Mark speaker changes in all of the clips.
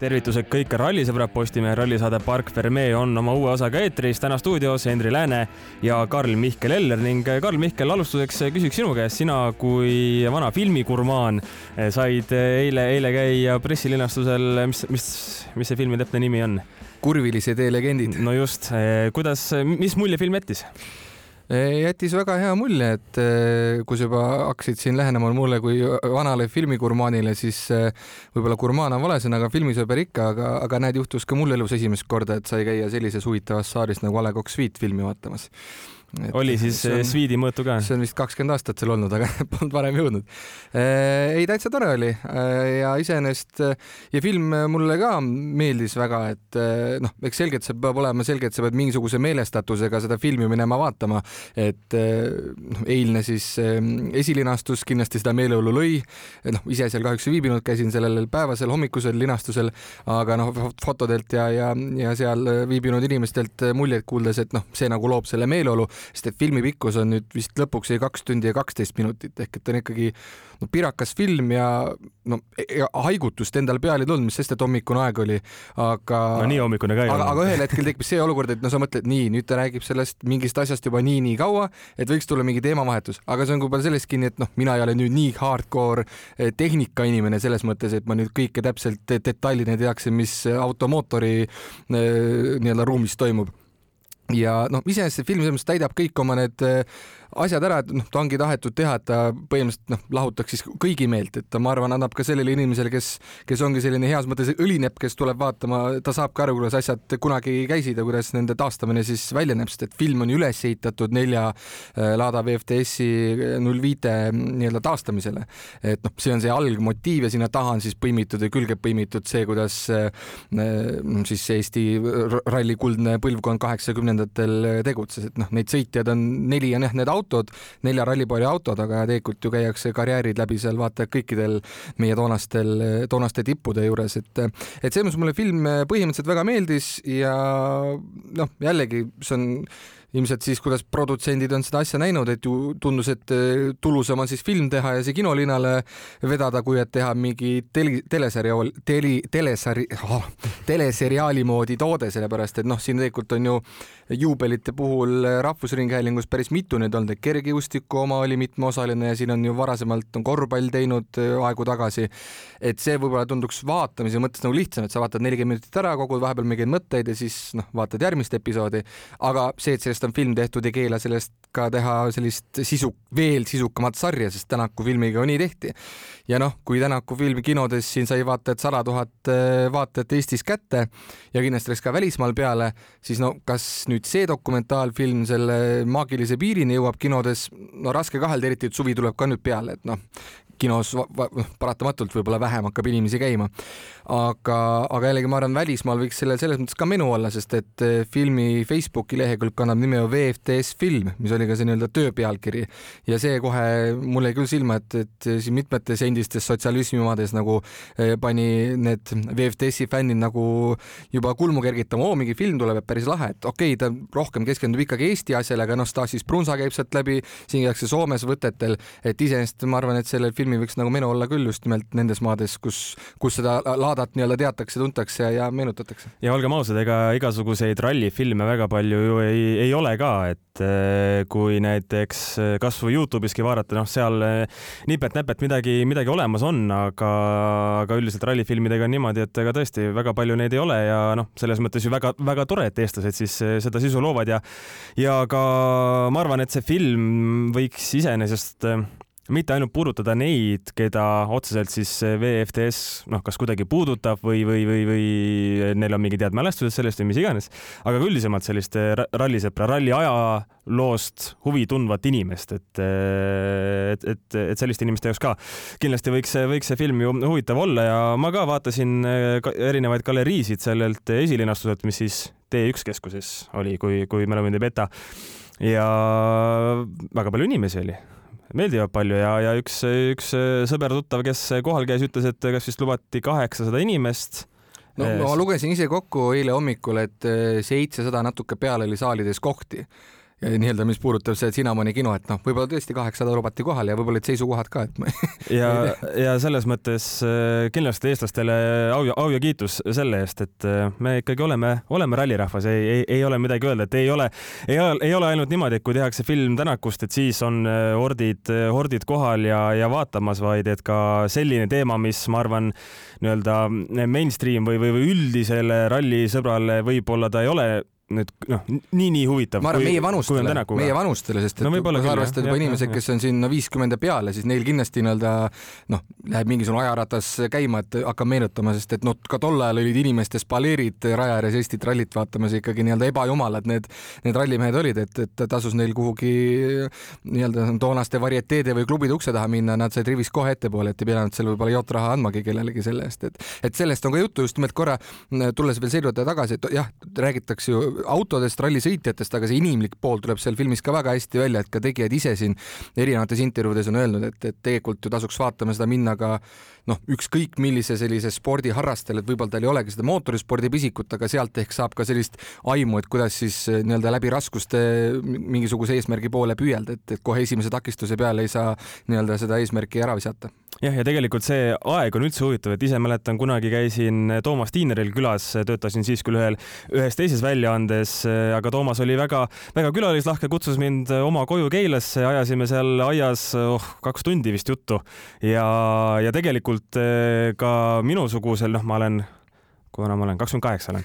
Speaker 1: tervitused kõik rallisõbrad, Postimehe rallisaade Park Fermee on oma uue osaga eetris. täna stuudios Henri Lääne ja Karl-Mihkel Eller ning Karl-Mihkel, alustuseks küsiks sinu käest, sina kui vana filmigurmaan said eile, eile käia pressilinastusel, mis, mis, mis see filmi täpne nimi on?
Speaker 2: kurvilise tee legendid.
Speaker 1: no just, kuidas, mis mulje film jättis?
Speaker 2: Jättis väga hea mulje, et eh, kui sa juba hakkasid siin lähenema mulle kui vanale filmigurmaanile, siis eh, võib-olla gurmaan on vale sõna, aga filmisõber ikka, aga, aga näed, juhtus ka mul elus esimest korda, et sai käia sellises huvitavas saalis nagu A Le Coq Suite filmi vaatamas
Speaker 1: Et oli siis on, Sviidi mõõtu ka?
Speaker 2: see on vist kakskümmend aastat seal olnud, aga polnud varem jõudnud. Äh, ei, täitsa tore oli äh, ja iseenesest ja film mulle ka meeldis väga, et noh, eks selgelt see peab olema selge, et sa pead mingisuguse meelestatusega seda filmi minema vaatama, et noh, eilne siis esilinastus kindlasti seda meeleolu lõi. noh, ise seal kahjuks ei viibinud, käisin sellel päevasel hommikusel linastusel, aga noh, fotodelt ja, ja, ja seal viibinud inimestelt muljeid kuuldes, et noh, see nagu loob selle meeleolu sest et filmi pikkus on nüüd vist lõpuks jäi kaks tundi ja kaksteist minutit ehk et ta on ikkagi no pirakas film ja no ja haigutust endal peal ei tulnud, mis sest, et hommikune aeg oli, aga.
Speaker 1: no nii hommikune ka ei
Speaker 2: olnud. aga ühel hetkel tekkis see olukord, et no sa mõtled nii, nüüd ta räägib sellest mingist asjast juba nii-nii kaua, et võiks tulla mingi teemavahetus, aga see on võib-olla sellest kinni, et noh, mina ei ole nüüd nii hardcore eh, tehnikainimene selles mõttes, et ma nüüd kõike täpselt detailini teaksin, mis automootori eh, nii-öelda ruumis toimub ja noh, iseenesest see film selles mõttes täidab kõik oma need äh, asjad ära, et noh, ta ongi tahetud teha, et ta põhimõtteliselt noh, lahutaks siis kõigi meelt, et ta, ma arvan, annab ka sellele inimesele, kes, kes ongi selline heas mõttes õlinepp, kes tuleb vaatama, ta saab ka aru, kuidas asjad kunagi käisid ja kuidas nende taastamine siis välja näeb, sest et film on üles ehitatud nelja äh, Lada VFTS-i null viite nii-öelda taastamisele. et noh, see on see algmotiiv ja sinna taha on siis põimitud ja külge põimitud see, kuidas äh, siis Eesti ralli kuldne põlvkond kaheksakümnendatel tegutses, et noh, neid sõitjaid on neli on jah, need autod, nelja rallipaari autod, aga tegelikult ju käiakse karjäärid läbi seal vaata kõikidel meie toonastel, toonaste tippude juures, et et selles mõttes mulle film põhimõtteliselt väga meeldis ja noh, jällegi see on ilmselt siis, kuidas produtsendid on seda asja näinud, et ju tundus, et eh, tulusam on siis film teha ja see kinolinale vedada, kui et teha mingi tele, teleseriaal, teli, telesari- oh,, teleseriaali moodi toode, sellepärast et noh, siin tegelikult on ju juubelite puhul Rahvusringhäälingus päris mitu neid olnud, et kergejõustiku oma oli mitmeosaline ja siin on ju varasemalt on korvpall teinud eh, aegu tagasi. et see võib-olla tunduks vaatamise mõttes nagu lihtsam, et sa vaatad nelikümmend minutit ära, kogud vahepeal mingeid mõtteid ja siis noh, vaatad järgmist episoodi, aga see, et sellest sellest on film tehtud, ei keela sellest ka teha sellist sisu, veel sisukamat sarja, sest Tänaku filmiga nii tehti. ja noh, kui Tänaku film kinodes siin sai vaata et sada tuhat äh, vaatajat Eestis kätte ja kindlasti läks ka välismaal peale, siis no kas nüüd see dokumentaalfilm selle maagilise piirini jõuab kinodes, no raske kahelda, eriti et suvi tuleb ka nüüd peale, et noh, kinos paratamatult võib-olla vähem hakkab inimesi käima. Aga, aga jällegi ma arvan, välismaal võiks sellel selles mõttes ka menu olla, sest et eh, filmi Facebooki lehekülg kannab nime VFTS film, mis oli ka see nii-öelda töö pealkiri ja see kohe mulle jäi küll silma, et, et siin mitmetes endistes sotsialismi omades nagu eh, pani need VFTS-i fännid nagu juba kulmu kergitama, oo mingi film tuleb, et päris lahe, et okei okay,, ta rohkem keskendub ikkagi Eesti asjale, aga noh, Stasis Brunsa käib sealt läbi, siin käiakse Soomes võtetel, et iseenesest ma arvan, et sellel filmil filmi võiks nagu menu olla küll just nimelt nendes maades, kus, kus seda laadat nii-öelda teatakse, tuntakse ja meenutatakse.
Speaker 1: ja olgem ausad, ega igasuguseid rallifilme väga palju ju ei, ei ole ka, et eh, kui näiteks eh, kasvõi Youtube'iski vaadata, noh, seal eh, nipet-näpet midagi, midagi olemas on, aga, aga üldiselt rallifilmidega on niimoodi, et ega tõesti väga palju neid ei ole ja noh, selles mõttes ju väga-väga tore, et eestlased siis seda sisu loovad ja ja ka ma arvan, et see film võiks iseenesest mitte ainult puudutada neid, keda otseselt siis VFTS noh, kas kuidagi puudutab või, või, või, või neil on mingid head mälestused sellest või mis iganes, aga ka üldisemalt sellist rallisõpra, ralli ajaloost huvi tundvat inimest, et, et, et, et selliste inimeste jaoks ka kindlasti võiks, võiks see film ju huvitav olla ja ma ka vaatasin erinevaid galeriisid sellelt esilinastuselt, mis siis T1 keskuses oli, kui, kui mälu mind ei peta. ja väga palju inimesi oli meeldivad palju ja, ja üks, üks sõber-tuttav, kes kohal käis, ütles, et kas vist lubati kaheksasada inimest.
Speaker 2: No ma lugesin ise kokku eile hommikul, et seitsesada natuke peale oli saalides kohti nii-öelda, mis puudutab see Cinnamoni kino, et noh, võib-olla tõesti kaheksasada lubati kohale ja võib-olla olid seisukohad ka, et ma
Speaker 1: ja, ja selles mõttes äh, kindlasti eestlastele au ja, au ja kiitus selle eest, et äh, me ikkagi oleme, oleme rallirahvas, ei, ei, ei ole midagi öelda, et ei ole, ei ole, ei ole ainult niimoodi, et kui tehakse film Tänakust, et siis on äh, hordid, hordid kohal ja, ja vaatamas, vaid et ka selline teema, mis ma arvan, nii-öelda mainstream või, või, või üldisele rallisõbrale võib-olla ta ei ole nüüd noh, nii-nii huvitav.
Speaker 2: ma arvan, meie vanustele, meie vanustele, sest et no, kui sa arvestad juba inimesed, kes on siin viiskümmend ja peale, siis neil kindlasti nii-öelda noh, läheb mingisugune ajaratas käima, et hakkab meenutama, sest et noh, ka tol ajal olid inimeste spaleerid raja ääres Eestit rallit vaatamas ikkagi nii-öelda ebajumalad need, need rallimehed olid, et, et tasus neil kuhugi nii-öelda toonaste varieteede või klubide ukse taha minna, nad said rivis kohe ettepoole, et ei pidanud seal võib-olla jotraha andmagi kellelegi selle eest, et, et sellest on ka juttu just nimelt korra, tulles veel juurde tagasi, et jah, räägitakse ju autodest, rallisõitjatest, aga see inimlik pool tuleb seal filmis ka väga hästi välja, et ka tegijad ise siin erinevates intervjuudes on öelnud, et, et tegelikult ju tasuks vaatama seda minna ka noh, ükskõik millise sellise spordiharrastajal, et võib-olla tal ei olegi seda mootorispordi pisikut, aga sealt ehk saab ka sellist aimu, et kuidas siis eh, nii-öelda läbi raskuste mingisuguse eesmärgi poole püüelda, et, et kohe esimese takistuse peale ei saa nii-öelda seda eesmärki ära visata
Speaker 1: jah, ja tegelikult see aeg on üldse huvitav, et ise mäletan, kunagi käisin Toomas Tiineril külas, töötasin siis küll ühel, ühes teises väljaandes, aga Toomas oli väga-väga külalislahke, kutsus mind oma koju Keilasse, ajasime seal aias oh, kaks tundi vist juttu. Ja, ja tegelikult eh, ka minusugusel, noh, ma olen kuna ma olen kakskümmend kaheksa olen,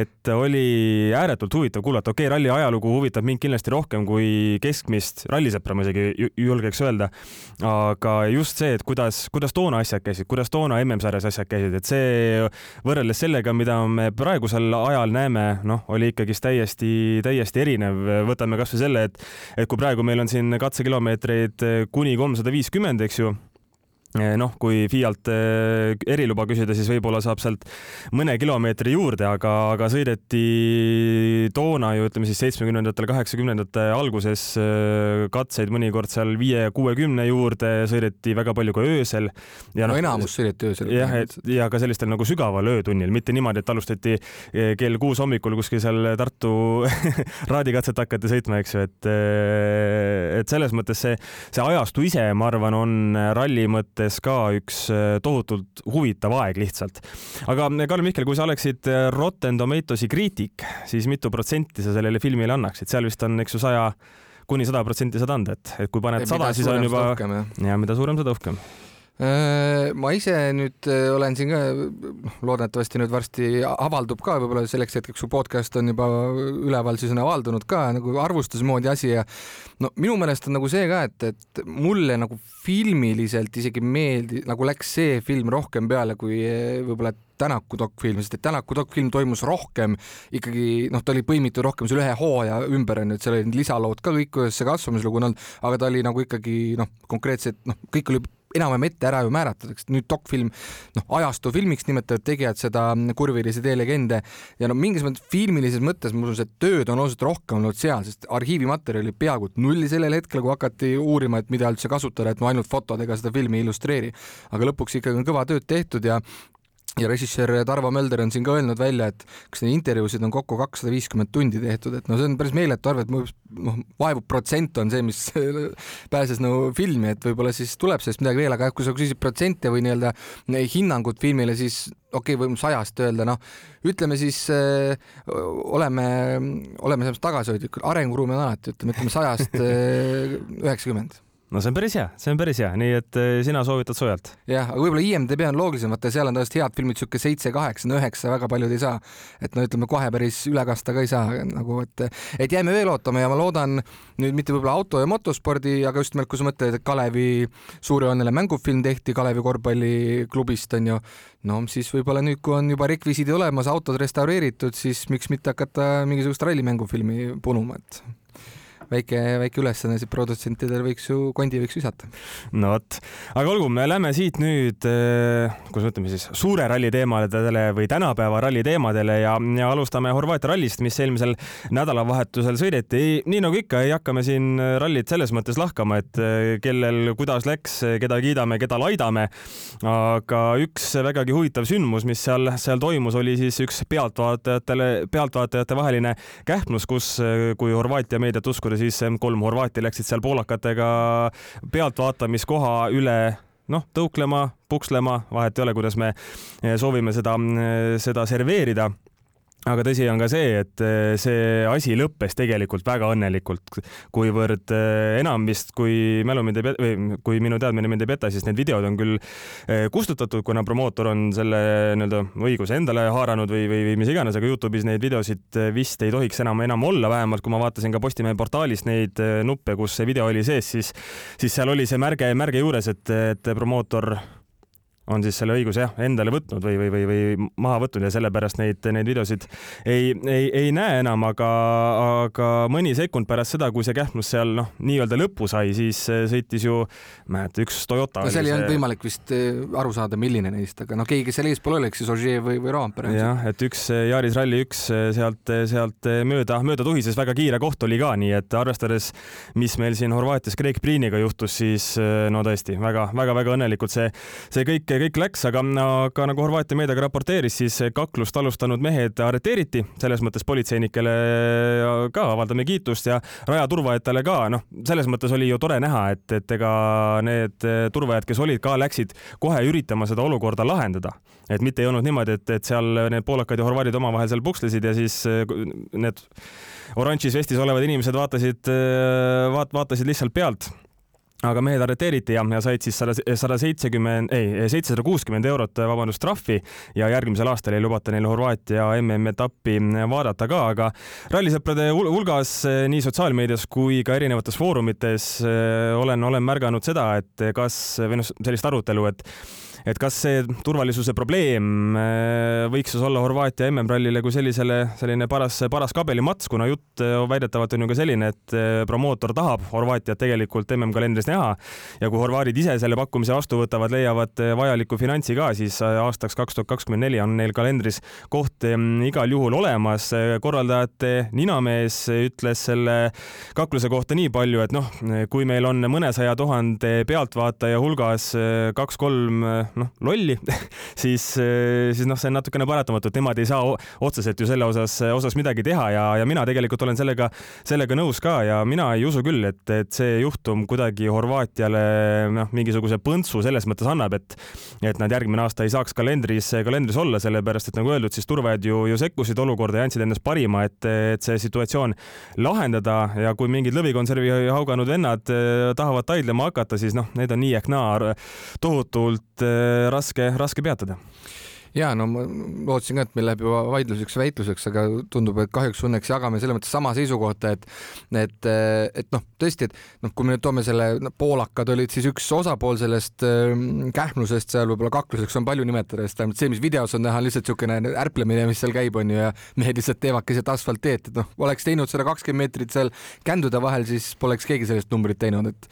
Speaker 1: et oli ääretult huvitav kuulata, okei okay,, ralli ajalugu huvitab mind kindlasti rohkem kui keskmist rallisõpra, ma isegi julgeks öelda. aga just see, et kuidas, kuidas toona asjad käisid, kuidas toona MM-sarjas asjad käisid, et see võrreldes sellega, mida me praegusel ajal näeme, noh, oli ikkagist täiesti, täiesti erinev. võtame kasvõi selle, et, et kui praegu meil on siin katsekilomeetreid kuni kolmsada viiskümmend, eks ju Eh, noh, kui FIAlt eh, eriluba küsida, siis võib-olla saab sealt mõne kilomeetri juurde, aga, aga sõideti toona ju ütleme siis seitsmekümnendatel, kaheksakümnendate alguses eh, katseid mõnikord seal viie ja kuuekümne juurde, sõideti väga palju ka öösel.
Speaker 2: ja no, no enamus sõideti öösel.
Speaker 1: jah, et ja ka sellistel nagu sügaval öötunnil, mitte niimoodi, et alustati kell kuus hommikul kuskil seal Tartu raadikatset hakati sõitma, eks ju, et et selles mõttes see, see ajastu ise, ma arvan, on ralli mõttes mõttes ka üks äh, tohutult huvitav aeg lihtsalt. aga äh, Karl Mihkel, kui sa oleksid äh, Rotten Tomatoes'i kriitik, siis mitu protsenti sa sellele filmile annaksid, seal vist on, eks ju, saja kuni sada protsenti saad anda, et, et kui paned sada, siis on juba, ja mida suurem, seda uhkem
Speaker 2: ma ise nüüd äh, olen siin ka, noh, loodetavasti nüüd varsti avaldub ka, võib-olla selleks hetkeks, kui podcast on juba üleval, siis on avaldunud ka nagu arvustuse moodi asi ja no minu meelest on nagu see ka, et, et mulle nagu filmiliselt isegi meeldi, nagu läks see film rohkem peale kui äh, võib-olla Tänaku dokfilm, sest et Tänaku dokfilm toimus rohkem ikkagi noh, ta oli põimitud rohkem selle ühe hooaja ümber onju, et seal olid lisalood ka kõik, kuidas see kasvamislugu on olnud, aga ta oli nagu ikkagi noh, konkreetselt noh, kõik oli enam-vähem ette ära ju määratud, eks nüüd dokfilm, noh, ajastu filmiks nimetavad tegijad seda kurvilisi teelegende ja no mingis mõttes filmilises mõttes ma usun, see tööd on oluliselt rohkem olnud seal, sest arhiivimaterjali peaaegu nulli sellel hetkel, kui hakati uurima, et mida üldse kasutada, et no ainult fotodega seda filmi illustreeri. aga lõpuks ikkagi on kõva tööd tehtud ja ja režissöör Tarvo Mölder on siin ka öelnud välja, et kas neid intervjuusid on kokku kakssada viiskümmend tundi tehtud, et no see on päris meeletu arv, et noh, vaevu protsent on see, mis pääses nagu filmi, et võib-olla siis tuleb sellest midagi veel, aga kui sa küsid protsente või nii-öelda hinnangut filmile, siis okei okay,, võime sajast öelda, noh, ütleme siis öö, oleme, oleme selles tagasihoidlikud, arenguruumi on alati, ütleme, ütleme sajast üheksakümmend
Speaker 1: no see on päris hea, see on päris hea, nii et eh, sina soovitad soojalt.
Speaker 2: jah, aga võib-olla IMDB on loogilisem, vaata seal on tõesti head filmid, sihuke seitse, kaheksa, no üheksa väga paljud ei saa. et no ütleme kohe päris üle kasta ka ei saa nagu, et, et jääme veel ootama ja ma loodan nüüd mitte võib-olla auto ja motospordi, aga just nimelt, kui sa mõtled, et Kalevi suurejooneline mängufilm tehti Kalevi korvpalliklubist onju, no siis võib-olla nüüd, kui on juba rekvisiidid olemas, autod restaureeritud, siis miks mitte hakata mingisugust rallimängufilmi punuma, et väike, väike ülesanne, siis produtsentidel võiks ju, kondi võiks visata.
Speaker 1: no vot, aga olgu, me lähme siit nüüd, eh, kuidas me ütleme siis, suure ralli teemadele või tänapäeva ralli teemadele ja, ja alustame Horvaatia rallist, mis eelmisel nädalavahetusel sõideti. nii nagu ikka, ei hakka me siin rallit selles mõttes lahkama, et eh, kellel kuidas läks, keda kiidame, keda laidame. aga üks vägagi huvitav sündmus, mis seal, seal toimus, oli siis üks pealtvaatajatele, pealtvaatajate vaheline kähmlus, kus, kui Horvaatia meediat uskuda, siis kolm Horvaati läksid seal poolakatega pealtvaatamiskoha üle noh, tõuklema, pukslema, vahet ei ole, kuidas me soovime seda, seda serveerida aga tõsi on ka see, et eh, see asi lõppes tegelikult väga õnnelikult, kuivõrd eh, enam vist, kui mälu mind ei peta või kui minu teadmine mind ei peta, siis need videod on küll eh, kustutatud, kuna promootor on selle nii-öelda õiguse endale haaranud või, või, või mis iganes, aga Youtube'is neid videosid vist ei tohiks enam enam olla, vähemalt kui ma vaatasin ka Postimehe portaalis neid nuppe, kus see video oli sees, siis, siis seal oli see märge, märge juures, et, et promootor on siis selle õiguse jah, endale võtnud või, või, või, või maha võtnud ja sellepärast neid, neid videosid ei, ei, ei näe enam, aga, aga mõni sekund pärast seda, kui see kähmlus seal noh, nii-öelda lõppu sai, siis sõitis ju, mäleta, üks Toyota.
Speaker 2: no seal ei olnud see... võimalik vist eh, aru saada, milline neist, aga noh, keegi, seal eespool oli, eks siis Ogier või, või Roompere.
Speaker 1: jah, et üks Yaris Rally üks sealt, sealt mööda, mööda tuhises, väga kiire koht oli ka, nii et arvestades, mis meil siin Horvaatias Craig Priiniga juhtus, siis no tõesti väga-väga-väga õnnelikult see, see kõik kõik läks, aga, aga nagu Horvaatia meedia ka raporteeris, siis kaklust alustanud mehed arreteeriti, selles mõttes politseinikele ka avaldame kiitust ja rajaturvajatele ka, noh, selles mõttes oli ju tore näha, et, et ega need turvajad, kes olid ka, läksid kohe üritama seda olukorda lahendada. et mitte ei olnud niimoodi, et, et seal need poolakad ja horvaadid omavahel seal pukslesid ja siis need oranžis vestis olevad inimesed vaatasid, vaat-, vaatasid lihtsalt pealt aga mehed arreteeriti ja, ja said siis sada, sada seitsekümmend, ei, seitsesada kuuskümmend eurot, vabandust, trahvi. Ja järgmisel aastal ei lubata neil Horvaatia MM-etappi vaadata ka, aga rallisõprade hulgas nii sotsiaalmeedias kui ka erinevates foorumites eh, olen, olen märganud seda, et kas või noh, sellist arutelu, et et kas see turvalisuse probleem äh, võiks siis olla Horvaatia MM-rallile kui sellisele selline paras, paras kabelimats, kuna jutt äh, väidetavalt on ju ka selline, et äh, promootor tahab Horvaatiat tegelikult MM-kalendris näha ja kui horvaadid ise selle pakkumise vastu võtavad, leiavad vajaliku finantsi ka, siis aastaks kaks tuhat kakskümmend neli on neil kalendris koht igal juhul olemas. korraldajate ninamees ütles selle kakluse kohta nii palju, et noh, kui meil on mõnesaja tuhande pealtvaataja hulgas kaks-kolm noh, lolli siis, siis noh, see on natukene paratamatu, et nemad ei saa otseselt ju selle osas, osas midagi teha ja, ja mina tegelikult olen sellega, sellega nõus ka ja mina ei usu küll, et, et see juhtum kuidagi Horvaatiale noh, mingisuguse põntsu selles mõttes annab, et et nad järgmine aasta ei saaks kalendris, kalendris olla, sellepärast et nagu öeldud, siis turvajad ju, ju sekkusid olukorda ja andsid endast parima, et, et see situatsioon lahendada ja kui mingid lõvikonservi hauganud vennad eh, tahavad taidlema hakata, siis noh, need on nii ehk naa tohutult eh, raske, raske peatada.
Speaker 2: Ja no ma lootsin ka, et meil läheb juba vaidluseks väitluseks, aga tundub, et kahjuks õnneks jagame selles mõttes sama seisukohta, et et, et noh, tõesti, et noh, kui me nüüd toome selle no,, poolakad olid siis üks osapool sellest äh, kähmlusest seal võib-olla kakluseks on palju nimetada, sest vähemalt see, mis videos on näha, lihtsalt niisugune ärplemine, mis seal käib, on ju, ja mehed lihtsalt teevad keset asfaltteed, et noh, oleks teinud seda kakskümmend meetrit seal kändude vahel, siis poleks keegi sellist numbrit teinud, et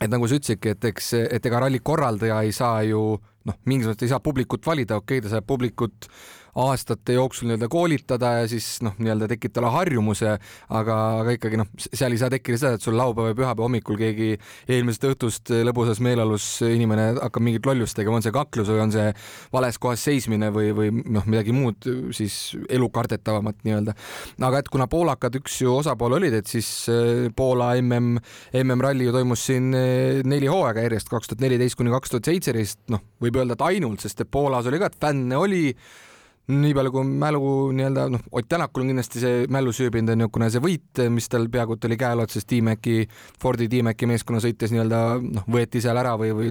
Speaker 2: et nagu sa ütlesidki, et eks, et ega ralli korraldaja ei saa ju noh, mingis mõttes ei saa publikut valida, okei okay,, ta saab publikut aastate jooksul nii-öelda koolitada ja siis noh, nii-öelda tekitada harjumuse, aga, aga ikkagi noh, seal ei saa tekkida seda, et sul laupäeva ja pühapäeva hommikul keegi eelmisest õhtust lõbusas meeleolus inimene hakkab mingit lollust tegema, on see kaklus või on see vales kohas seismine või, või noh, midagi muud siis elukardetavamat nii-öelda. aga et kuna poolakad üks ju osapool olid, et siis äh, Poola mm, MM-ralli ju toimus siin äh, neli hooaega järjest, kaks tuhat neliteist kuni kaks tuhat seitseteist, noh, võib öelda, et ainult, sest et Poolas oli ka, et fänne oli nii palju kui mälu nii-öelda noh, Ott Tänakul on kindlasti see mällu süübinud onju, kuna see võit, mis tal peaaegu et oli käe otsas T-Maci, Fordi T-Maci meeskonna sõites nii-öelda noh, võeti seal ära või, või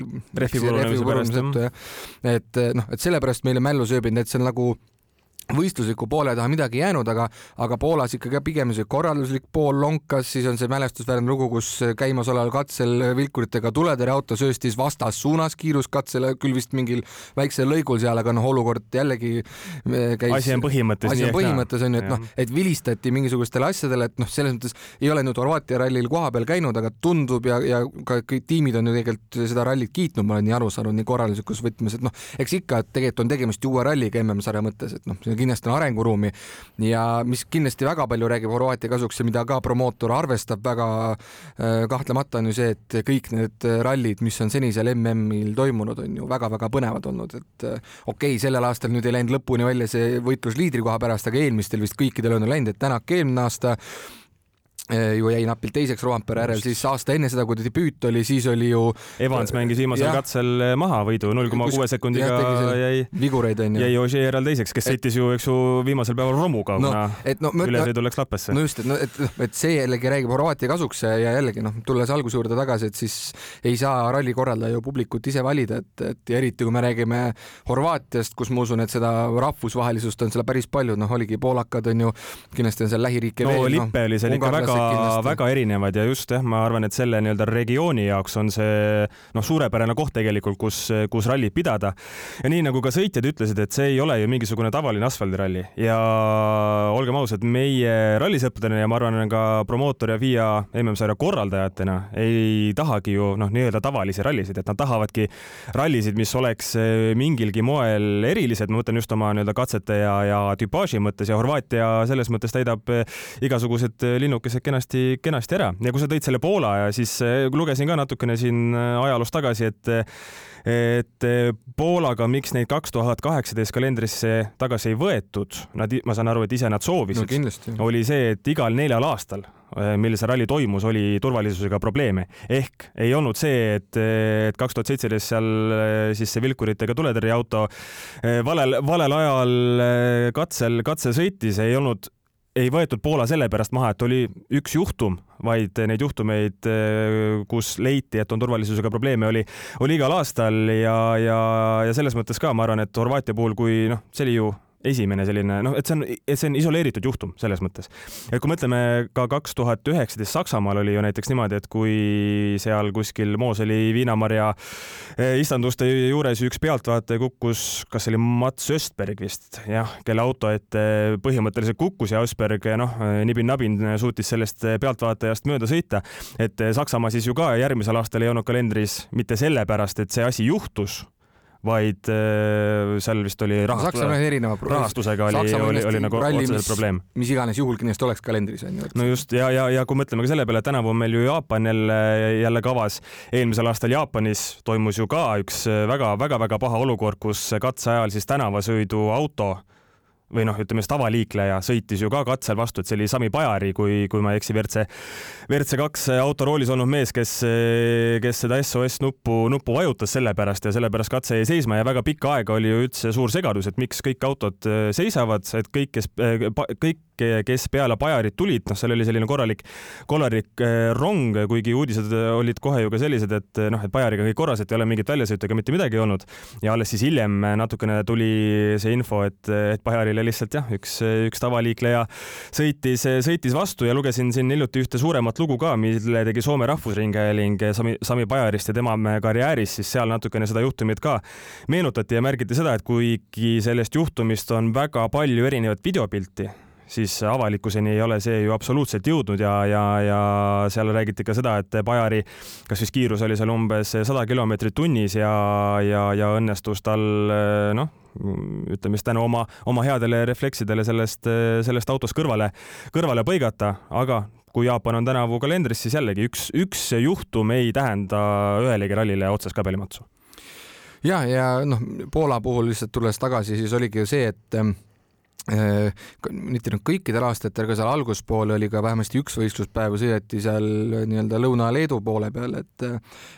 Speaker 2: et noh, et sellepärast meile mällu sööbinud, et see on nagu võistlusliku poole taha midagi jäänud, aga, aga Poolas ikkagi pigem see korralduslik pool lonkas, siis on see mälestusväärne lugu, kus käimasoleval katsel vilkuritega tuletõrjeauto sööstis vastassuunas kiiruskatsele, küll vist mingil väiksel lõigul seal, aga noh, olukord jällegi
Speaker 1: eh, käis. asi on põhimõttes.
Speaker 2: asi on põhimõttes on ju, et noh, et vilistati mingisugustele asjadele, et noh, selles mõttes ei ole nüüd Horvaatia rallil kohapeal käinud, aga tundub ja, ja ka kõik tiimid on ju tegelikult seda rallit kiitnud, ma olen nii aru saanud, nii korralduslikus võtmes, et noh, eks ikka, et tegelikult on tegemist ju uue ralliga MM-sarja mõttes, et noh, kindlasti on arenguruumi. Ja mis kindlasti väga palju räägib Horvaatia kasuks ja mida ka promootor arvestab väga äh, kahtlemata on ju see, et kõik need rallid, mis on senisel MM-il toimunud, on ju väga-väga põnevad olnud, et äh, okei okay,, sellel aastal nüüd ei läinud lõpuni välja see võitlus liidrikoha pärast, aga eelmistel vist kõikidel on läinud, et Tänak eelmine aasta ju jäi napilt teiseks Roampere järel, siis aasta enne seda, kui ta debüüt oli, siis oli ju.
Speaker 1: Evans mängis viimasel ja, katsel eh, maha võidu, null koma kuue sekundiga jäi,
Speaker 2: vigureid onju.
Speaker 1: jäi Ožeeral teiseks, kes sõitis ju, eks ju, viimasel päeval romuga no,, kuna no, ülesõidu läks lappesse.
Speaker 2: no just, et no et, et see jällegi räägib Horvaatia kasuks ja jällegi noh, tulles alguse juurde tagasi, et siis ei saa ralli korraldaja ju publikut ise valida, et, et ja eriti kui me räägime Horvaatiast, kus ma usun, et seda rahvusvahelisust on seal päris palju, noh, oligi poolakad on ju, kindlasti on seal lähiriike
Speaker 1: no, veel. no lippe oli seal ikka väga väga erinevad ja just jah, ma arvan, et selle nii-öelda regiooni jaoks on see noh, suurepärane koht tegelikult, kus, kus rallit pidada. ja nii nagu ka sõitjad ütlesid, et see ei ole ju mingisugune tavaline asfaldiralli. Ja olgem ausad, meie rallisõppedena ja ma arvan, ka promootor ja FIA MM-sarja korraldajatena ei tahagi ju noh, nii-öelda tavalisi rallisid, et nad tahavadki rallisid, mis oleks mingilgi moel erilised, ma mõtlen just oma nii-öelda katsete ja, ja tüpaaži mõttes ja Horvaatia selles mõttes täidab igasugused linnukesed kenasti kenasti ära. Ja kui sa tõid selle Poola ja siis eh, lugesin ka natukene siin eh, ajaloos tagasi, et et eh, Poolaga, miks neid kaks tuhat kaheksateist kalendrisse tagasi ei võetud, nad, ma saan aru, et ise nad soovisid.
Speaker 2: No,,
Speaker 1: oli see, et igal neljal aastal mil see ralli toimus, oli turvalisusega probleeme. ehk ei olnud see, et, et kaks tuhat seitseteist seal siis see vilkuritega tuletõrjeauto valel, valel ajal katsel, katsel sõitis, ei olnud ei võetud Poola sellepärast maha, et oli üks juhtum, vaid neid juhtumeid, kus leiti, et on turvalisusega probleeme, oli, oli igal aastal ja, ja, ja selles mõttes ka ma arvan, et Horvaatia puhul, kui noh, see oli ju esimene selline noh, et see on, et see on isoleeritud juhtum selles mõttes. et kui mõtleme ka kaks tuhat üheksateist Saksamaal oli ju näiteks niimoodi, et kui seal kuskil Mooseli viinamarja eh, istanduste juures üks pealtvaataja kukkus, kas see oli Mats Östberg vist, jah, kelle auto ette põhimõtteliselt kukkus ja Östberg noh, nibin-nabin suutis sellest pealtvaatajast mööda sõita. et Saksamaa siis ju ka järgmisel aastal ei olnud kalendris mitte sellepärast, et see asi juhtus vaid äh, seal vist oli rahastus, rahastusega oli, oli, oli nagu otseselt probleem.
Speaker 2: mis iganes juhul kindlasti oleks kalendris on ju.
Speaker 1: no just ja, ja, ja kui mõtleme ka selle peale, et tänavu on meil ju Jaapan jälle, jälle kavas. eelmisel aastal Jaapanis toimus ju ka üks väga-väga-väga paha olukord, kus katse ajal siis tänavasõidu auto või noh, ütleme siis tavaliikleja sõitis ju ka katsel vastu, et see oli Sami Pajari, kui, kui ma ei eksi, WRC, WRC kaks autoroolis olnud mees, kes, kes seda SOS nuppu, nuppu vajutas sellepärast ja sellepärast katse jäi seisma ja väga pikka aega oli ju üldse suur segadus, et miks kõik autod seisavad, et kõik, kes, kõik kes peale Pajarit tulid, noh, seal oli selline korralik, korralik eh, rong, kuigi uudised olid kohe ju ka sellised, et noh, et Pajariga kõik korras, et ei ole mingit väljasõitu ega mitte midagi olnud. ja alles siis hiljem natukene tuli see info, et, et Pajarile lihtsalt jah, üks, üks tavaliikleja sõitis, sõitis vastu ja lugesin siin hiljuti ühte suuremat lugu ka, mille tegi Soome Rahvusringhääling Sami, Sami Pajarist ja tema karjäärist, siis seal natukene seda juhtumit ka meenutati ja märgiti seda, et kuigi sellest juhtumist on väga palju erinevat videopilti siis avalikkuseni ei ole see ju absoluutselt jõudnud ja, ja, ja seal räägiti ka seda, et Pajari, kas siis kiirus oli seal umbes sada kilomeetrit tunnis ja, ja, ja õnnestus tal noh, ütleme siis tänu oma, oma headele refleksidele sellest, sellest autost kõrvale, kõrvale põigata, aga kui Jaapan on tänavu kalendris, siis jällegi üks, üks juhtum ei tähenda ühelegi rallile otsest kabelimatsu.
Speaker 2: ja, ja noh, Poola puhul lihtsalt tulles tagasi, siis oligi ju see, et mitte nüüd kõikidel aastatel, aga seal alguspool oli ka vähemasti üks võistluspäev sõideti seal nii-öelda Lõuna-Leedu poole peal, et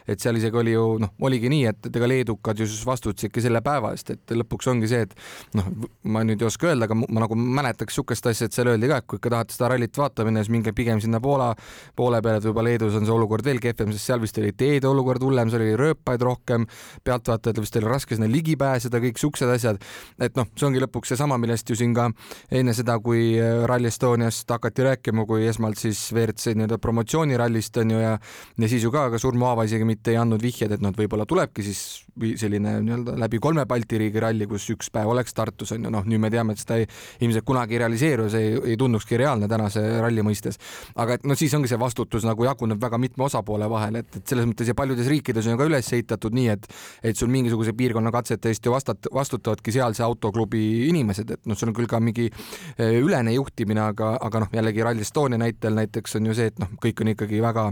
Speaker 2: et seal isegi oli ju noh, oligi nii, et, et ega leedukad ju siis vastutasidki selle päeva eest, et lõpuks ongi see, et noh, ma nüüd ei oska öelda, aga ma nagu mäletaks niisugust asja, et seal öeldi ka, et kui ikka tahate seda rallit vaatama minna, siis minge pigem sinna Poola poole peale, et võib-olla Leedus on see olukord veel kehvem, sest seal vist oli teede olukord hullem, seal oli rööpaid rohkem, pealtvaatajatel vist oli raske sinna ligi pääseda, kõik siuksed asjad, et noh, see ongi lõpuks seesama, millest ju siin kuulasin ka enne seda, kui äh, Rally Estoniast hakati rääkima, kui esmalt siis WRC nii-öelda promotsioonirallist on ju ja ja siis ju ka, aga Surmo Aava isegi mitte ei andnud vihjeid, et noh, et võib-olla tulebki siis selline nii-öelda läbi kolme Balti riigi ralli, kus üks päev oleks Tartus on ju, noh, nüüd me teame, et seda ei, ilmselt kunagi ei realiseeru, see ei, ei tundukski reaalne tänase ralli mõistes. aga et no siis ongi see vastutus nagu jaguneb väga mitme osapoole vahel, et, et selles mõttes ja paljudes riikides on ju ka üles ehitatud nii, et et sul mingisuguse piirkonna katsete eest ju vastat-, vastutavadki sealse autoklubi inimesed, et noh, sul on küll ka mingi eh, ülene juhtimine, aga, aga noh, jällegi Rally Estonia näitel näiteks on ju see, et noh, kõik on ikkagi väga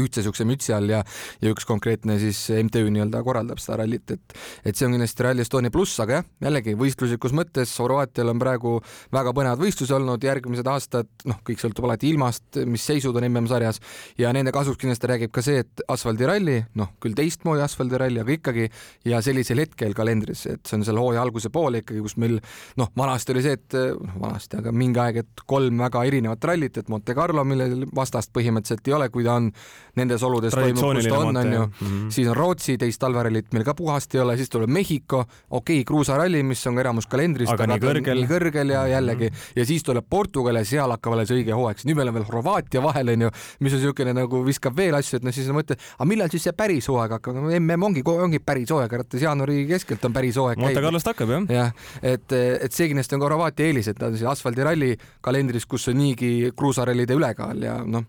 Speaker 2: ühtse siukse mütsi all ja, ja üks konkreetne siis MTÜ nii-öelda korraldab seda rallit, et, et see on kindlasti Rally Estonia pluss, aga jah, jällegi võistluslikus mõttes Horvaatial on praegu väga põnevad võistlused olnud, järgmised aastad, noh, kõik sõltub alati ilmast, mis seisud on MM-sarjas ja nende kasuks kindlasti räägib ka see, et asfaldiralli, noh, küll teistmoodi asfaldiralli, aga ikkagi ja sellisel hetkel kalendris, et see on seal hooaja alguse poole ikkagi, kus meil noh, vanasti oli see, et noh, vanasti, aga mingi aeg, et kolm väga erinevat rallit, et Monte Carlo, millel vastast põhimõtteliselt ei ole, kui ta on nendes oludes toimub, kus ta on, onju mm. -hmm. siis on Rootsi, teist talverallit meil ka puhast ei ole, siis tuleb Mehhiko, okei okay,, kruusaralli, mis on ka enamus kalendrist,
Speaker 1: aga, nii kõrgel.
Speaker 2: nii kõrgel ja mhm. jällegi mm -hmm. ja siis tuleb Portugal ja seal hakkab alles õige hooaeg, siis nüüd meil on veel Horvaatia vahel, onju, mis on niisugune nagu viskab veel asju, et noh, siis mõtled, aga millal siis see päris hooaeg hakkab, mm ongi, ongi päris hooaeg, arvates jaanuari keskelt on päris hooaeg.
Speaker 1: Monte Carlost hakkab jah.
Speaker 2: jah, et, et see kindlasti on ka Horvaatia eelis, et ta on siis asfaldiralli kalendris, kus on niigi kruusarallide ülekaal ja noh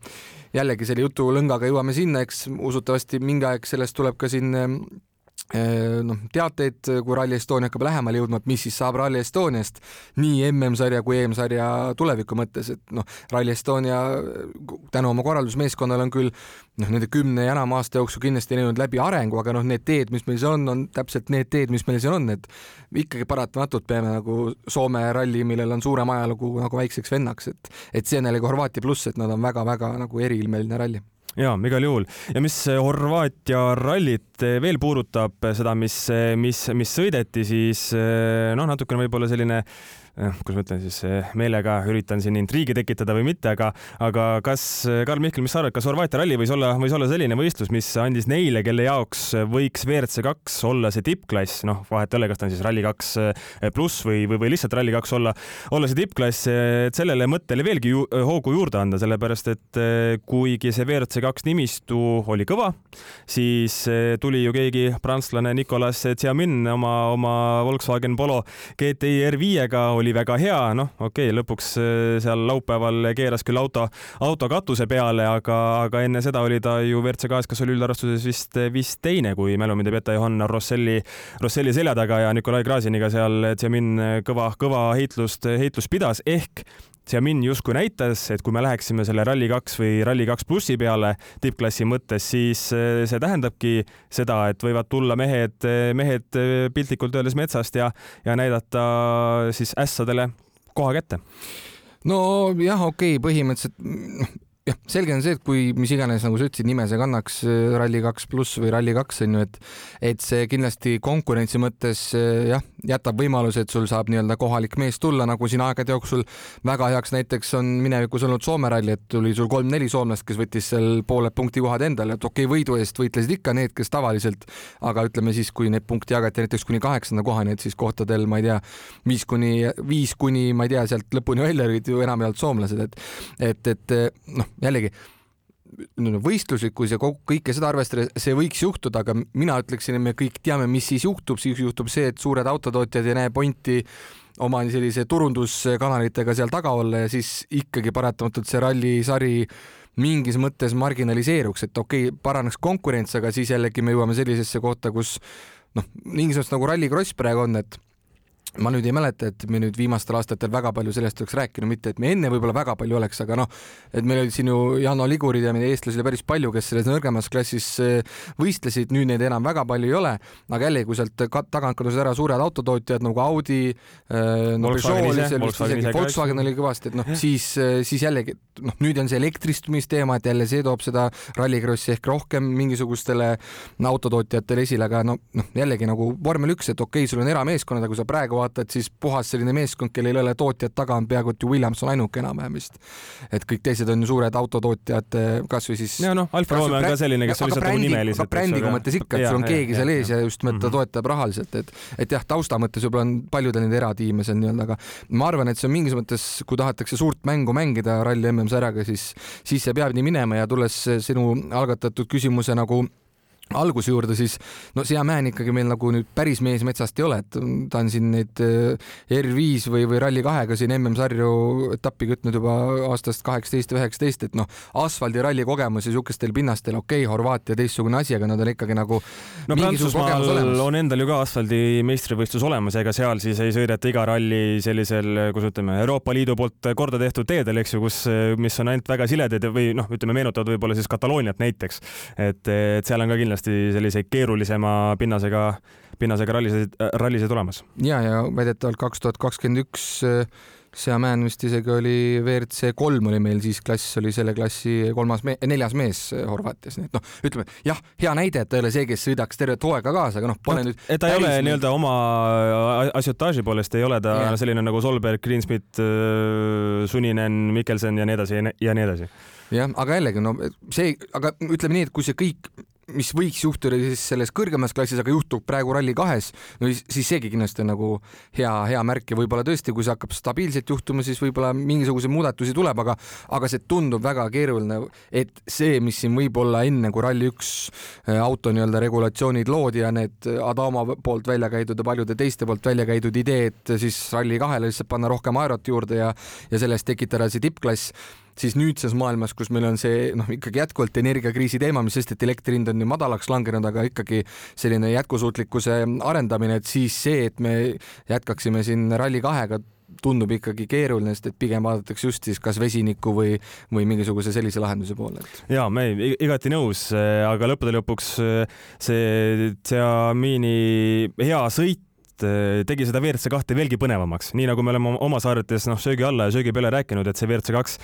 Speaker 2: jällegi selle jutulõngaga jõuame sinna, eks usutavasti mingi aeg sellest tuleb ka siin noh, teateid, kui Rally Estonia hakkab lähemale jõudma, et mis siis saab Rally Estoniast nii MM-sarja kui EM-sarja tuleviku mõttes, et noh, Rally Estonia tänu oma korraldusmeeskonnale on küll noh, nende kümne ja enama aasta jooksul kindlasti näinud läbi arengu, aga noh, need teed, mis meil seal on, on täpselt need teed, mis meil seal on, et ikkagi paratamatult peame nagu Soome ralli, millel on suurem ajalugu nagu väikseks vennaks, et et see on jällegi Horvaatia pluss, et nad on väga-väga nagu eriilmeline ralli
Speaker 1: ja igal juhul. Ja mis Horvaatia rallit veel puudutab, seda, mis, mis, mis sõideti, siis noh, natukene võib-olla selline Eh, kuidas ma ütlen siis, eh, meelega üritan siin intriigi tekitada või mitte, aga, aga kas, eh, Karl Mihkel, mis sa arvad, kas Horvaatia ralli võis olla, võis olla selline võistlus, mis andis neile, kelle jaoks võiks WRC kaks olla see tippklass, noh, vahet ei ole, kas ta on siis Rally2 pluss või, või, või lihtsalt Rally2 olla, olla see tippklass, et sellele mõttele veelgi ju, hoogu juurde anda, sellepärast et kuigi see WRC kaks nimistu oli kõva, siis tuli ju keegi prantslane Nicolas Tsiamin oma, oma Volkswagen Polo GTI R5-ga oli väga hea, noh, okei okay,, lõpuks äh, seal laupäeval keeras küll auto, auto katuse peale, aga, aga enne seda oli ta ju WRC-gas, kas oli üldarvestuses vist, vist teine, kui mälu mind ei peta, Johanna Rosselli, Rosselli selja taga ja Nikolai Graziniga seal Tsemin kõva, kõva heitlust, heitlust pidas, ehk Xiamin justkui näitas, et kui me läheksime selle Rally2 või Rally2 plussi peale tippklassi mõttes, siis äh, see tähendabki seda, et võivad tulla mehed, mehed piltlikult öeldes metsast ja, ja näidata siis ässadele koha kätte.
Speaker 2: no jah, okei okay,, põhimõtteliselt noh, jah, selge on see, et kui mis iganes, nagu sa ütlesid, nime see kannaks äh, Rally2 pluss või Rally2 on ju, et et see kindlasti konkurentsi mõttes jah, jätab võimaluse, et sul saab nii-öelda kohalik mees tulla, nagu siin aegade jooksul väga heaks näiteks on minevikus olnud Soome ralli, et tuli sul kolm-neli soomlast, kes võttis seal pooled punktikohad endale, et okei okay,, võidu eest võitlesid ikka need, kes tavaliselt, aga ütleme siis, kui neid punkte jagati näiteks kuni kaheksanda kohani, et siis kohtadel ma ei tea, viis kuni viis kuni ma ei tea, sealt lõpuni välja olid ju enamjaolt soomlased, et et, et noh, jällegi võistluslikkus ja kogu, kõike seda arvestades, see võiks juhtuda, aga mina ütleksin, et me kõik teame, mis siis juhtub, siis juhtub see, et suured autotootjad ei näe pointi oma sellise turunduskanalitega seal taga olla ja siis ikkagi paratamatult see rallisari mingis mõttes marginaliseeruks, et okei okay,, paraneks konkurents, aga siis jällegi me jõuame sellisesse kohta, kus noh, mingis mõttes nagu Rallycross praegu on, et ma nüüd ei mäleta, et me nüüd viimastel aastatel väga palju sellest oleks rääkinud, mitte et me enne võib-olla väga palju oleks, aga noh, et meil olid siin ju Jano Ligurid ja meil eestlasi oli päris palju, kes selles nõrgemas klassis äh, võistlesid, nüüd neid enam väga palju ei ole, aga jällegi, kui sealt tagant kadusid ära suured autotootjad nagu Audi äh,, no Volkswagen oli kõvasti, et noh, siis, äh, siis jällegi, noh, nüüd on see elektristumisteema, et jälle see toob seda rallikrossi ehk rohkem mingisugustele autotootjatele esile, aga no noh, jällegi nagu vormel üks, et okei okay,, sul on erameeskonnad, aga kui sa praegu praegu vaatad, siis puhas selline meeskond, kellel ei ole tootjat taga, on peaaegu et ju Williams on ainuke enam-vähem vist. et kõik teised on ju suured autotootjad, kasvõi siis.
Speaker 1: ja noh, Alfa Romeo on ka selline, kes on lihtsalt nagu nimeliselt.
Speaker 2: brändiga mõttes ikka, et sul on keegi seal ees ja just nimelt ta mhm. toetab rahaliselt, et, et jah, tausta mõttes võib-olla on paljudel neid eratiime seal nii-öelda, aga ma arvan, et see on mingis mõttes, kui tahetakse suurt mängu mängida ralli MM-sarjaga, siis, siis see peab nii minema ja tulles sinu algatatud küsimuse nagu alguse juurde, siis no Seamäen ikkagi meil nagu nüüd päris mees metsast ei ole, et ta on siin neid eh, R5 või, või Rally2-ga siin MM-sarju etappi kütnud juba aastast kaheksateist üheksateist, et noh, asfaldiralli kogemus ja siukestel pinnastel, okei okay,, Horvaatia teistsugune asi, aga nad on ikkagi nagu
Speaker 1: no Prantsusmaal on endal ju ka asfaldi meistrivõistlus olemas, ega seal siis ei sõideta iga ralli sellisel, kus ütleme, Euroopa Liidu poolt korda tehtud teedel, eks ju, kus, mis on ainult väga siledad või noh, ütleme, meenutavad võib-olla siis Katalooniat näiteks, et, et seal on ka kindlasti kindlasti selliseid keerulisema pinnasega, pinnasega rallisid, rallisid olemas.
Speaker 2: ja, ja väidetavalt kaks tuhat kakskümmend üks äh, Seamäen vist isegi oli WRC kolm oli meil siis klass, oli selle klassi kolmas me-, neljas mees Horvaatias, nii et noh, ütleme jah, hea näide, et ta ei ole see, kes sõidaks tervet hooaega kaasa, aga noh, pole nüüd.
Speaker 1: et ta ei ole nii-öelda oma asjotaaži poolest ei ole ta ja. selline nagu Solberg, Greensmit, äh, Suninen, Mikkelsen ja nii edasi ja nii edasi.
Speaker 2: jah, aga jällegi no see, aga ütleme nii, et kui see kõik mis võiks juhtuda siis selles kõrgemas klassis, aga juhtub praegu Rally2-s, no siis seegi kindlasti on nagu hea, hea märk ja võib-olla tõesti, kui see hakkab stabiilselt juhtuma, siis võib-olla mingisuguseid muudatusi tuleb, aga, aga see tundub väga keeruline, et see, mis siin võib-olla enne, kui Rally1 äh, auto nii-öelda regulatsioonid loodi ja need Adama poolt välja käidud ja paljude teiste poolt välja käidud ideed siis Rally2-le lihtsalt panna rohkem aerot juurde ja, ja sellest tekitada see tippklass siis nüüdses maailmas, kus meil on see noh, ikkagi jätkuvalt energiakriisi teema, mis sest, et elektri hind on nii madalaks langenud, aga ikkagi selline jätkusuutlikkuse arendamine, et siis see, et me jätkaksime siin Rally2-ga tundub ikkagi keeruline, sest et pigem vaadatakse just siis kas vesiniku või, või mingisuguse sellise lahenduse poole
Speaker 1: ja me igati nõus, aga lõppude lõpuks see Xiaomini hea sõit Eh, tegi seda WRC kahte veelgi põnevamaks, nii nagu me oleme oma saadetes noh, söögi alla ja söögi peale rääkinud, et see WRC kaks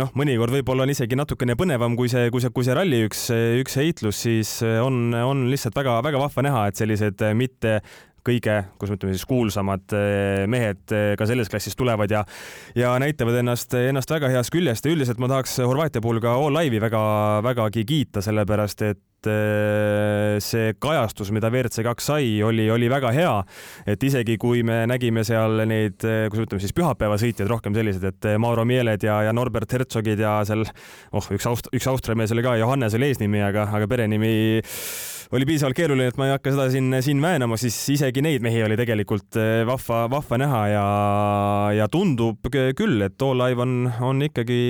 Speaker 1: noh, mõnikord võib-olla on isegi natukene põnevam kui see, kui see, kui see ralli üks, üks heitlus, siis on, on lihtsalt väga-väga vahva näha, et sellised mitte kõige, kuidas me ütleme siis kuulsamad eh, mehed eh, ka selles klassis tulevad ja ja näitavad ennast, ennast väga heast küljest ja üldiselt ma tahaks Horvaatia puhul ka All Live'i väga-vägagi kiita, sellepärast et Eh, see kajastus, mida WRC kaks sai, oli, oli väga hea. et isegi kui me nägime seal neid, kuidas ütleme siis pühapäevasõitjaid rohkem sellised, et Mauro Mieled ja, ja Norbert Herzogid ja seal, oh, üks Aust-, üks Austria mees oli ka, Johannes oli eesnimi, aga, aga perenimi oli piisavalt keeruline, et ma ei hakka seda siin, siin väänama, siis isegi neid mehi oli tegelikult vahva, vahva näha ja, ja tundub küll, et All Live on, on ikkagi,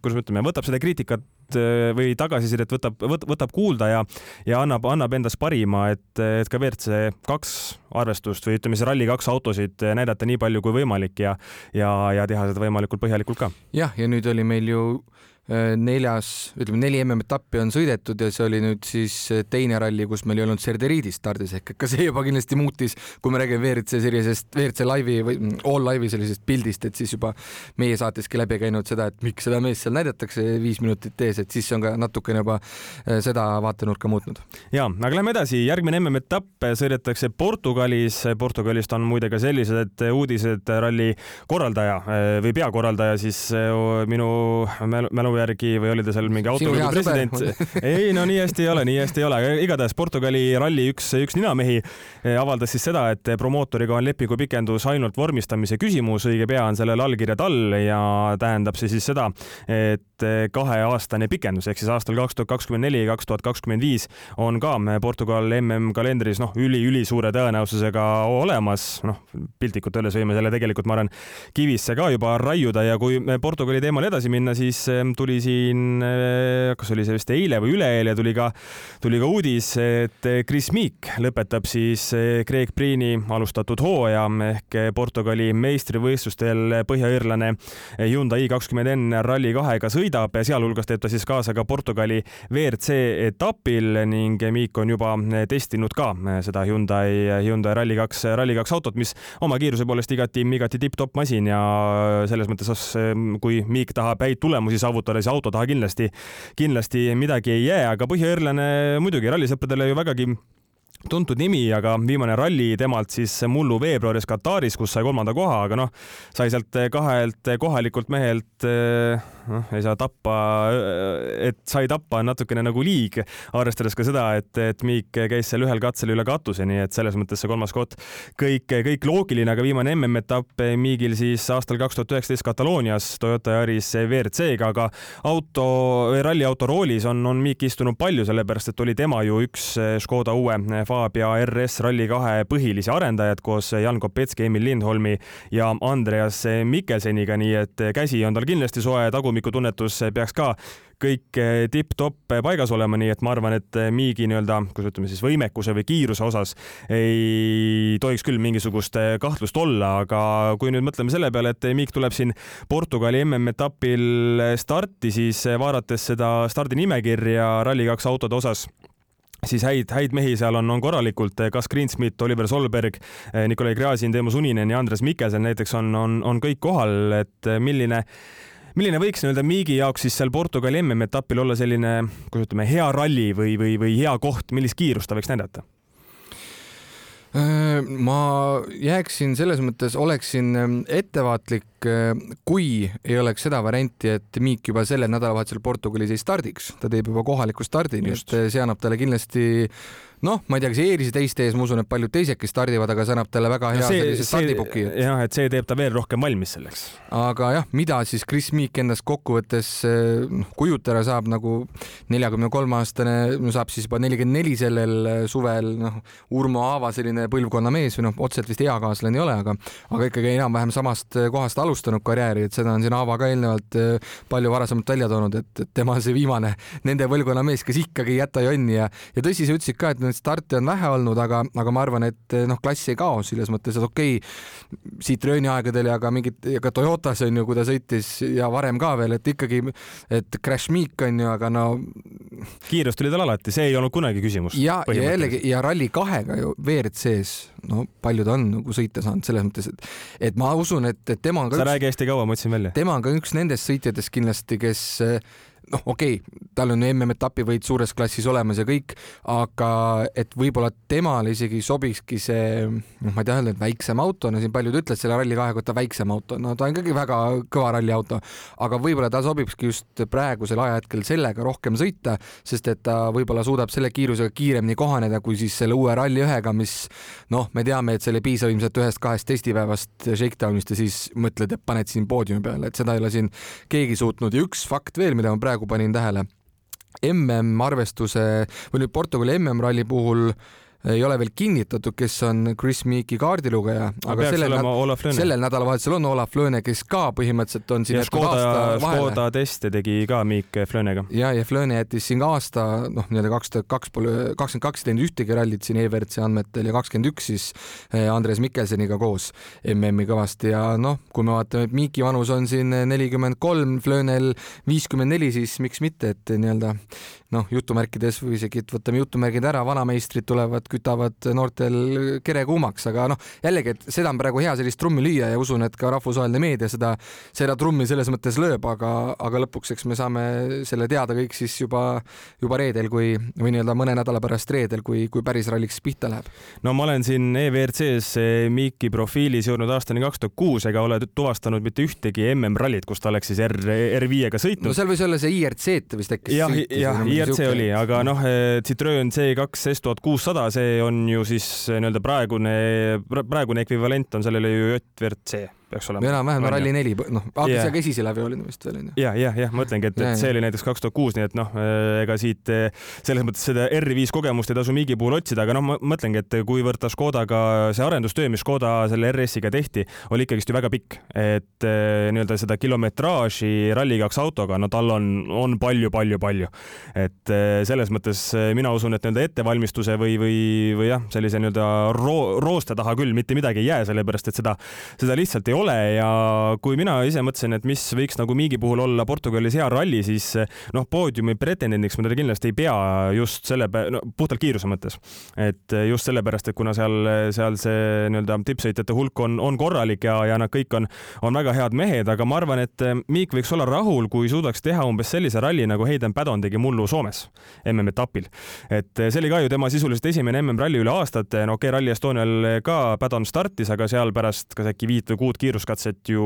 Speaker 1: kuidas me ütleme, võtab seda kriitikat Äh, või tagasisidet võtab, võtab kuulda ja, ja annab, annab endast parima, et, et ka WRC kaks arvestust või ütleme siis Rally2 autosid näidata nii palju kui võimalik ja, ja, ja teha seda võimalikult põhjalikult ka.
Speaker 2: jah, ja nüüd oli meil ju neljas, ütleme neli MM-etappi on sõidetud ja see oli nüüd siis äh, teine ralli, kus meil ei olnud Serderiidis stardis ehk ka see juba kindlasti muutis, kui me räägime WRC sellisest WRC laivi või mm, all laivi sellisest pildist, et siis juba meie saateski läbi käinud seda, et miks seda meest seal näidatakse viis minutit ees, et siis on ka natukene juba äh, seda vaatenurka muutnud.
Speaker 1: ja, aga lähme edasi, järgmine MM-etapp sõidetakse Portugalis. Portugalist on muide ka sellised uudised ralli korraldaja või peakorraldaja siis minu mälu, mälu mälu järgi või oli ta seal mingi autoklubi president? ei, no nii hästi ei ole, nii hästi ei ole, igatahes Portugali ralli üks, üks ninamehi eh, avaldas siis seda, et promootoriga on lepingu pikendus ainult vormistamise küsimus, õige pea on sellel allkirjad all ja tähendab see siis seda, et kaheaastane pikendus ehk siis aastal kaks tuhat kakskümmend neli, kaks tuhat kakskümmend viis on ka Portugal MM kalendris noh, üli-ülisuure tõenäosusega olemas, noh piltlikult öeldes võime selle tegelikult, ma arvan, kivisse ka juba raiuda ja kui Portugali teemal edasi minna, siis tuli siin, kas oli see vist eile või üleeile tuli ka, tuli ka uudis, et Chris Meek lõpetab siis Craig Priini alustatud hooaja ehk Portugali meistrivõistlustel Põhja-Iirlane Hyundai i20N Rally2-ga sõidab, sealhulgas teeb ta siis kaasa ka Portugali WRC etapil ning Meek on juba testinud ka seda Hyundai, Hyundai Rally2, Rally2 autot, mis oma kiiruse poolest igati, igati tipp-topp masin ja selles mõttes, kui Meek tahab häid tulemusi saavutada, siis auto taha kindlasti, kindlasti midagi ei jää, aga Põhja-Iirlane muidugi rallisõpradele ju vägagi tuntud nimi, aga viimane ralli temalt siis mullu veebruaris Kataris, kus sai kolmanda koha, aga noh, sai sealt kahelt kohalikult mehelt noh, ei saa tappa, et sai tappa on natukene nagu liig, arvestades ka seda, et, et Miik käis seal ühel katsel üle katuse, nii et selles mõttes see kolmas koht kõik, kõik loogiline, aga viimane MM-etapp Miigil siis aastal kaks tuhat üheksateist Kataloonias Toyota Yaris WRC-ga, aga auto, ralliauto roolis on, on Miik istunud palju, sellepärast et oli tema ju üks Škoda uue Fabia RS Rally2 põhilisi arendajaid koos Jan Kopetski, Emil Lindholmi ja Andreas Mikkelseniga, nii et käsi on tal kindlasti soe, tagumikutunnetus peaks ka kõik tipp-topp paigas olema, nii et ma arvan, et Miigi nii-öelda, kuidas ütleme siis võimekuse või kiiruse osas ei tohiks küll mingisugust kahtlust olla, aga kui nüüd mõtleme selle peale, et Miik tuleb siin Portugali MM-etapil starti, siis vaadates seda stardinimekirja Rally2 autode osas siis häid, häid mehi seal on, on korralikult, kas Greensmith, Oliver Solberg, Nikolai Gräzin, Teemu Suninen ja Andres Mikkelsen näiteks on, on, on kõik kohal, et milline milline võiks nii-öelda Miigi jaoks siis seal Portugali MM-etapil olla selline, kuidas ütleme, hea ralli või, või, või hea koht, millist kiirust ta võiks näidata?
Speaker 2: Äh, ma jääksin selles mõttes, oleksin ähm, ettevaatlik, äh, kui ei oleks seda varianti, et Miik juba sellel nädalavahetusel Portugalis ei stardiks, ta teeb juba kohaliku stardi, nii et äh, see annab talle kindlasti noh, ma ei tea, kas Eerise teiste ees, ma usun, et paljud teised, kes stardivad, aga see annab talle väga hea sellise stardipuki.
Speaker 1: jah, et see teeb ta veel rohkem valmis selleks.
Speaker 2: aga jah, mida siis Chris Meek endast kokkuvõttes noh, kujutada saab nagu neljakümne kolme aastane, no saab siis juba nelikümmend neli sellel äh, suvel, noh, Urmo Aava selline põlvkonna mees või noh, otseselt vist eakaaslane ei ole, aga aga ikkagi enam-vähem samast äh, kohast alustanud karjääri, et seda on siin Aava ka eelnevalt palju varasemalt välja toonud, et, et tema see viimane nende põlvkonna mees, kes ikkagi ei jäta jonni ja, ja tõsi, sa ütlesid ka, et neid starte on vähe olnud, aga, aga ma arvan, et noh, klass ei kao selles mõttes, et okei okay,, Citrooni aegadel ja ka mingit, ka Toyotas on ju, kui ta sõitis ja varem ka veel, et ikkagi, et Crash Meek on ju, aga no.
Speaker 1: kiirust oli tal alati, see ei olnud kunagi küsimus.
Speaker 2: ja, ja jällegi ja Rally2-ga ju WRC-s, no palju ta on nagu sõita saanud selles mõttes, et, et ma usun, et, et tema
Speaker 1: sa üks, räägi hästi kaua, ma ütlesin välja.
Speaker 2: tema on ka üks nendest sõitjatest kindlasti, kes noh, okei okay,, tal on MM-etapi võit suures klassis olemas ja kõik, aga et võib-olla temale isegi sobikski see, noh, ma ei tea öelda, et väiksem auto, no siin paljud ütlevad selle Rally2 kohta väiksem auto, no ta on ikkagi väga kõva ralliauto, aga võib-olla ta sobikski just praegusel ajahetkel sellega rohkem sõita, sest et ta võib-olla suudab selle kiirusega kiiremini kohaneda kui siis selle uue Rally1-ga, mis noh, me teame, et selle piisab ilmselt ühest-kahest testipäevast shakedown'ist ja siis mõtled, et paned siin poodiumi peale, et seda ei ole siin keegi suutnud ja üks fakt veel, mida ma praegu panin tähele. MM-arvestuse või nüüd Portugali MM-ralli puhul ei ole veel kinnitatud, kes on Chris Meeki kaardilugeja, aga sellel, sellel nädalavahetusel on Olav Lööne, kes ka põhimõtteliselt on siin
Speaker 1: ja Škoda, Škoda teste tegi ka Miik Flönega.
Speaker 2: ja, ja Flöne jättis siin aasta, noh, nii-öelda kaks tuhat kaks pole, kakskümmend kaks ei teinud ühtegi rallit siin EVRC andmetel ja kakskümmend üks siis eh, Andres Mikkelseniga koos MM-i kõvasti. Ja noh, kui me vaatame, et Miiki vanus on siin nelikümmend kolm, Flönel viiskümmend neli, siis miks mitte, et nii-öelda noh, jutumärkides või isegi, et võtame jutumärgid ära, vanameistrid tulevad, kütavad noortel kere kuumaks, aga noh, jällegi, et seda on praegu hea sellist trummi lüüa ja usun, et ka rahvusvaheline meedia seda, seda trummi selles mõttes lööb, aga, aga lõpuks, eks me saame selle teada kõik siis juba, juba reedel, kui või nii-öelda mõne nädala pärast reedel, kui, kui päris ralliks pihta läheb.
Speaker 1: no ma olen siin EVRC-s Miiki profiilis jõudnud aastani kaks tuhat kuus ega ole tuvastanud mitte ühtegi MM-rallit, kus ta oleks siis R, R5-ga sõitnud.
Speaker 2: no seal võis olla see IRC-t vist äkki.
Speaker 1: jah, jah, IRC oli, aga noh, eh, Citroen C2 S tuhat kuussada, see on ju siis eh, nii-öelda praegune, praegune ekvivalent on sellele ju JVRC peaks olema.
Speaker 2: enam-vähem Rally4, noh, hakkas yeah. ka esisele läbi vist veel onju.
Speaker 1: ja, ja, jah, ma mõtlengi, et, et see oli näiteks kaks tuhat kuus, nii et noh, äh, ega siit äh, selles mõttes seda R5 kogemust ei tasu Miigi puhul otsida, aga noh, ma mõtlengi, et kuivõrd ta Škodaga, see arendustöö, mis Škoda selle RS-iga tehti, oli ikkagist ju väga pikk, et äh, nii-öelda seda kilometraaži Rally2 autoga, no tal on, on palju-palju-palju. et selles mõttes mina usun, et nii-öelda ettevalmistuse või, või, või jah, sellise nii-öelda roo-, rooste taha küll mitte midagi ei jää, sellepärast et seda, seda lihtsalt ei ole ole ja kui mina ise mõtlesin, et mis võiks nagu Miigi puhul olla Portugalis hea ralli, siis noh, poodiumi pretendendiks ma teda kindlasti ei pea just selle, no puhtalt kiiruse mõttes. et just sellepärast, et kuna seal, seal see nii-öelda tippsõitjate hulk on, on korralik ja, ja nad kõik on, on väga head mehed, aga ma arvan, et Miik võiks olla rahul, kui suudaks teha umbes sellise ralli, nagu Hayden Paddon tegi mullu Soomes MM-etapil. et see oli ka ju tema sisuliselt esimene MM-ralli üle aastate, no okei okay,, Rally Estonial ka Paddon startis, aga seal pärast kas äkki viit või kuut kiiruskatset ju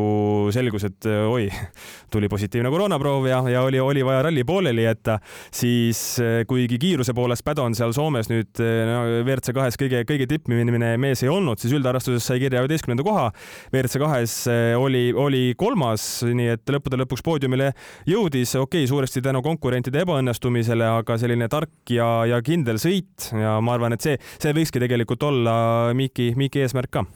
Speaker 1: selgus, et oi, tuli positiivne koroonaproov ja, ja oli, oli vaja ralli pooleli jätta, siis kuigi kiiruse poolest Paddon seal Soomes nüüd no, WRC kahes kõige, kõige tippmine mees ei olnud, siis üldarvestuses sai kirja üheteistkümnenda koha. WRC kahes oli, oli kolmas, nii et lõppude lõpuks poodiumile jõudis, okei okay,, suuresti tänu konkurentide ebaõnnestumisele, aga selline tark ja, ja kindel sõit ja ma arvan, et see, see võikski tegelikult olla Miki, Miki eesmärk ka.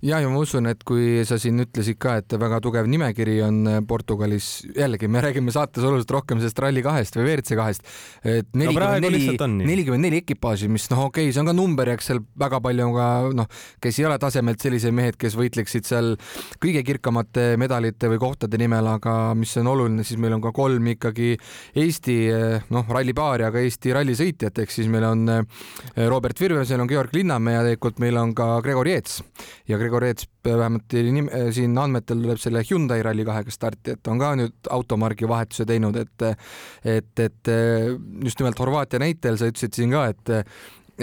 Speaker 2: ja, ja ma usun, et kui sa siin ütlesid ka, et väga tugev nimekiri on Portugalis, jällegi me räägime saates oluliselt rohkem sellest Rally2-st või WRC kahest, et nelikümmend neli, nelikümmend neli ekipaaži, mis noh, okei okay,, see on ka number ja eks seal väga palju on ka noh, kes ei ole tasemelt sellised mehed, kes võitleksid seal kõige kirkamate medalite või kohtade nimel, aga mis on oluline, siis meil on ka kolm ikkagi Eesti noh, rallipaari, aga Eesti rallisõitjat, ehk siis meil on eh, Robert Virvesel on Georg Linnamäe ja tegelikult meil on ka Gregor Jeets. Ja Gregor Jeets vähemalt eh, siin andmetel tuleb selle Hyundai Rally2-ga starti, et on ka nüüd automargi vahetuse teinud, et et, et eh, just nimelt Horvaatia näitel sa ütlesid siin ka, et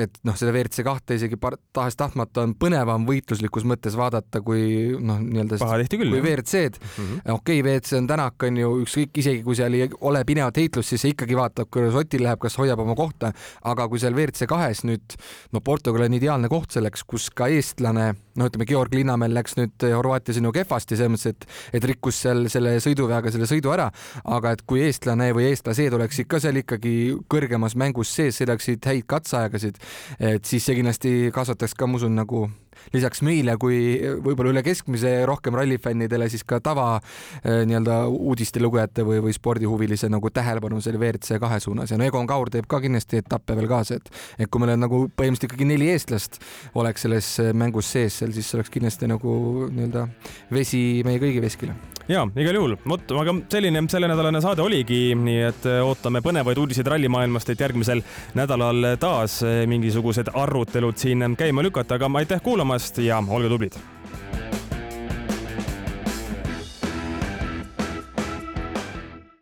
Speaker 2: et noh, seda WRC kahte isegi tahes-tahtmata on põnevam võitluslikus mõttes vaadata kui noh, nii-öelda
Speaker 1: kui
Speaker 2: WRC-d. Mm -hmm.. okei okay,, WRC on Tänak on ju ükskõik, isegi kui seal ei ole pinevat heitlust, siis ikkagi vaatab, kuidas Otil läheb, kas hoiab oma kohta, aga kui seal WRC kahes nüüd no Portugal on ideaalne koht selleks, kus ka eestlane, no ütleme, Georg Linnamäel läks nüüd Horvaatias on ju kehvasti selles mõttes, et et rikkus seal selle sõiduveaga selle sõidu ära, aga et kui eestlane või eestlased oleksid ka seal ikkagi kõrgemas mängus sees, sõidaksid häid katseaegasid, et siis see kindlasti kasvataks ka, ma usun, nagu lisaks meile kui võib-olla üle keskmise rohkem rallifännidele, siis ka tava eh, nii-öelda uudiste lugejate või, või spordihuvilise nagu tähelepanu selle WRC kahe suunas. Ja no Egon Kaur teeb ka kindlasti etappe veel kaasa, et et kui meil on nagu põhimõtteliselt ikkagi neli eestlast oleks selles mängus sees seal, siis oleks kindlasti nagu nii-öelda vesi meie kõigi veskile
Speaker 1: ja igal juhul, vot, aga selline sellenädalane saade oligi, nii et ootame põnevaid uudiseid rallimaailmast, et järgmisel nädalal taas mingisugused arutelud siin käima lükata, aga aitäh kuulamast ja olge tublid